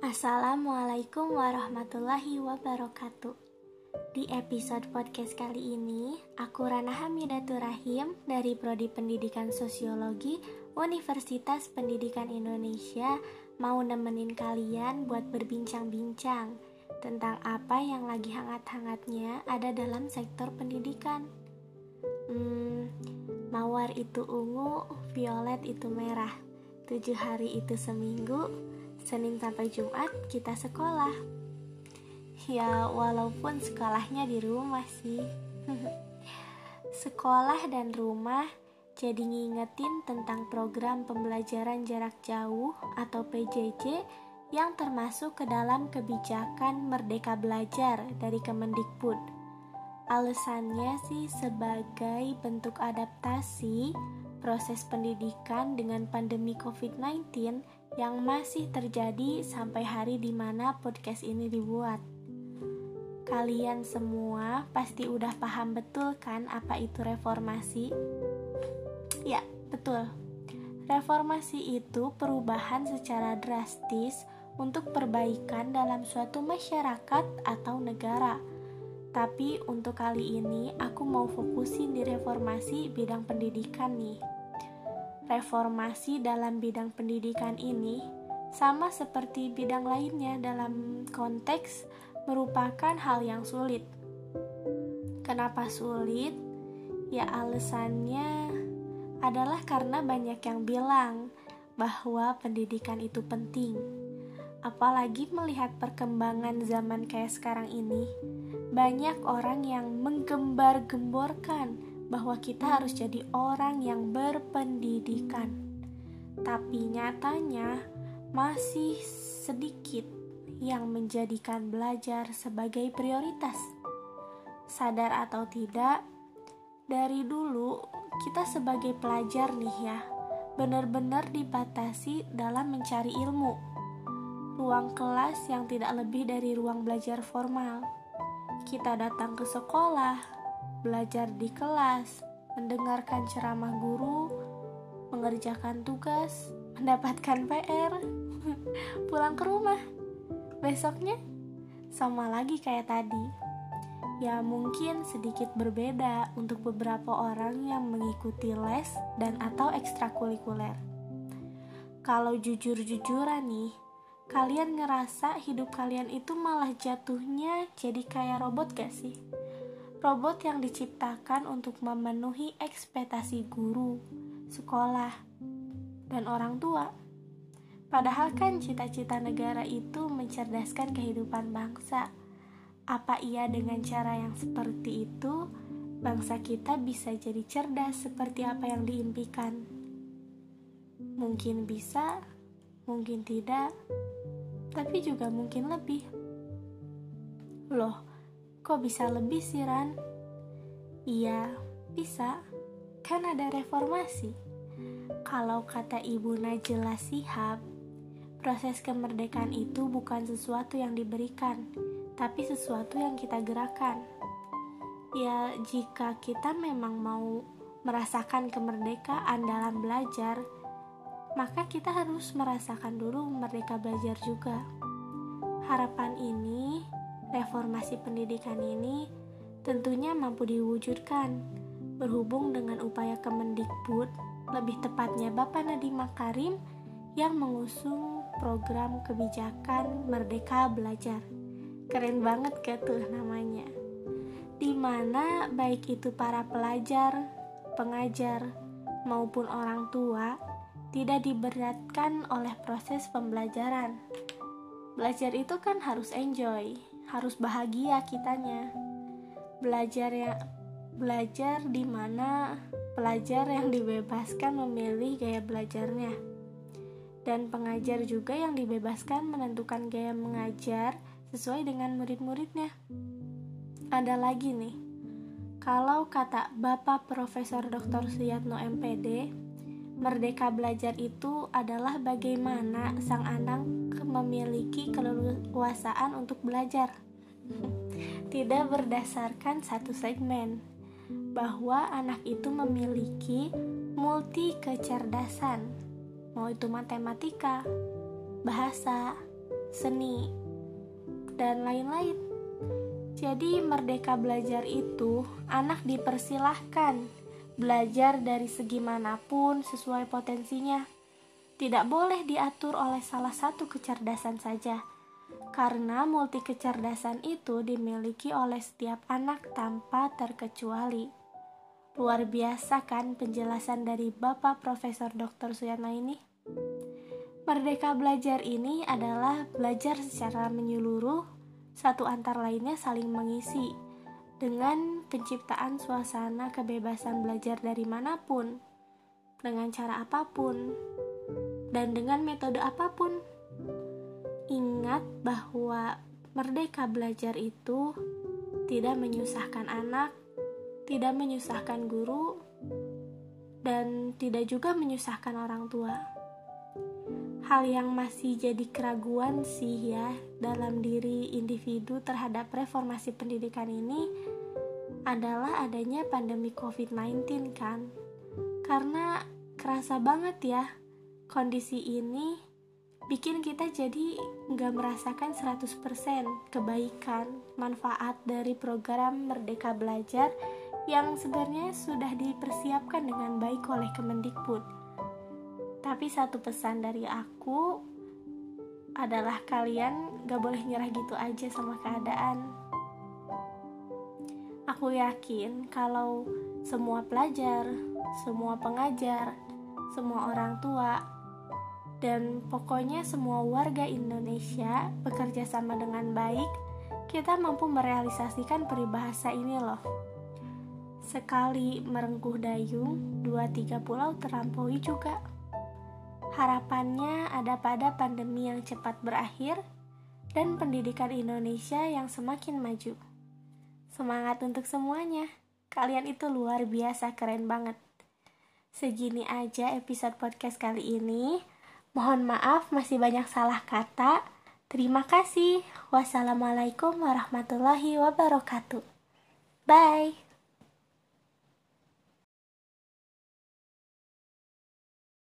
Assalamualaikum warahmatullahi wabarakatuh. Di episode podcast kali ini, aku Rana Hamidatur Rahim dari Prodi Pendidikan Sosiologi Universitas Pendidikan Indonesia mau nemenin kalian buat berbincang-bincang tentang apa yang lagi hangat-hangatnya ada dalam sektor pendidikan. Hmm, mawar itu ungu, violet itu merah. Tujuh hari itu seminggu, Senin sampai Jumat kita sekolah. Ya, walaupun sekolahnya di rumah sih. sekolah dan rumah jadi ngingetin tentang program pembelajaran jarak jauh atau PJJ yang termasuk ke dalam kebijakan Merdeka Belajar dari Kemendikbud. Alasannya sih sebagai bentuk adaptasi proses pendidikan dengan pandemi COVID-19 yang masih terjadi sampai hari di mana podcast ini dibuat. Kalian semua pasti udah paham betul kan apa itu reformasi? Ya, betul. Reformasi itu perubahan secara drastis untuk perbaikan dalam suatu masyarakat atau negara. Tapi untuk kali ini aku mau fokusin di reformasi bidang pendidikan nih reformasi dalam bidang pendidikan ini sama seperti bidang lainnya dalam konteks merupakan hal yang sulit. Kenapa sulit? Ya alasannya adalah karena banyak yang bilang bahwa pendidikan itu penting. Apalagi melihat perkembangan zaman kayak sekarang ini, banyak orang yang menggembar-gemborkan bahwa kita harus jadi orang yang berpendidikan. Tapi nyatanya masih sedikit yang menjadikan belajar sebagai prioritas. Sadar atau tidak, dari dulu kita sebagai pelajar nih ya, benar-benar dibatasi dalam mencari ilmu. Ruang kelas yang tidak lebih dari ruang belajar formal. Kita datang ke sekolah, belajar di kelas, mendengarkan ceramah guru, mengerjakan tugas, mendapatkan PR, pulang ke rumah. Besoknya sama lagi kayak tadi. Ya mungkin sedikit berbeda untuk beberapa orang yang mengikuti les dan atau ekstrakurikuler. Kalau jujur-jujuran nih, kalian ngerasa hidup kalian itu malah jatuhnya jadi kayak robot gak sih? Robot yang diciptakan untuk memenuhi ekspektasi guru, sekolah, dan orang tua. Padahal kan cita-cita negara itu mencerdaskan kehidupan bangsa. Apa iya dengan cara yang seperti itu, bangsa kita bisa jadi cerdas seperti apa yang diimpikan? Mungkin bisa, mungkin tidak, tapi juga mungkin lebih. Loh, Kok bisa lebih sih, Ran? Iya, bisa. Kan ada reformasi. Kalau kata Ibu Najla Sihab, proses kemerdekaan itu bukan sesuatu yang diberikan, tapi sesuatu yang kita gerakan. Ya, jika kita memang mau merasakan kemerdekaan dalam belajar, maka kita harus merasakan dulu merdeka belajar juga. Harapan ini reformasi pendidikan ini tentunya mampu diwujudkan berhubung dengan upaya Kemendikbud, lebih tepatnya Bapak Nadiem Makarim yang mengusung program kebijakan Merdeka Belajar. Keren banget gak tuh namanya? Di mana baik itu para pelajar, pengajar, maupun orang tua tidak diberatkan oleh proses pembelajaran. Belajar itu kan harus enjoy, harus bahagia kitanya belajar ya belajar di mana pelajar yang dibebaskan memilih gaya belajarnya dan pengajar juga yang dibebaskan menentukan gaya mengajar sesuai dengan murid-muridnya ada lagi nih kalau kata Bapak Profesor Dr. Suyatno MPD Merdeka belajar itu adalah bagaimana sang anak memiliki keleluasaan untuk belajar. Tidak berdasarkan satu segmen, bahwa anak itu memiliki multi kecerdasan, mau itu matematika, bahasa, seni, dan lain-lain. Jadi, merdeka belajar itu anak dipersilahkan belajar dari segi mana pun sesuai potensinya. Tidak boleh diatur oleh salah satu kecerdasan saja, karena multi kecerdasan itu dimiliki oleh setiap anak tanpa terkecuali. Luar biasa kan penjelasan dari Bapak Profesor Dr. Suyana ini? Merdeka belajar ini adalah belajar secara menyeluruh, satu antar lainnya saling mengisi, dengan penciptaan suasana kebebasan belajar dari mana pun, dengan cara apa pun, dan dengan metode apa pun. Ingat bahwa merdeka belajar itu tidak menyusahkan anak, tidak menyusahkan guru, dan tidak juga menyusahkan orang tua. Hal yang masih jadi keraguan sih ya dalam diri individu terhadap reformasi pendidikan ini adalah adanya pandemi COVID-19 kan. Karena kerasa banget ya kondisi ini bikin kita jadi nggak merasakan 100% kebaikan, manfaat dari program Merdeka Belajar yang sebenarnya sudah dipersiapkan dengan baik oleh Kemendikbud. Tapi satu pesan dari aku adalah kalian gak boleh nyerah gitu aja sama keadaan Aku yakin kalau semua pelajar, semua pengajar, semua orang tua, dan pokoknya semua warga Indonesia bekerja sama dengan baik, kita mampu merealisasikan peribahasa ini loh. Sekali merengkuh dayung, dua tiga pulau terlampaui juga. Harapannya ada pada pandemi yang cepat berakhir dan pendidikan Indonesia yang semakin maju. Semangat untuk semuanya. Kalian itu luar biasa keren banget. Segini aja episode podcast kali ini. Mohon maaf masih banyak salah kata. Terima kasih. Wassalamualaikum warahmatullahi wabarakatuh. Bye.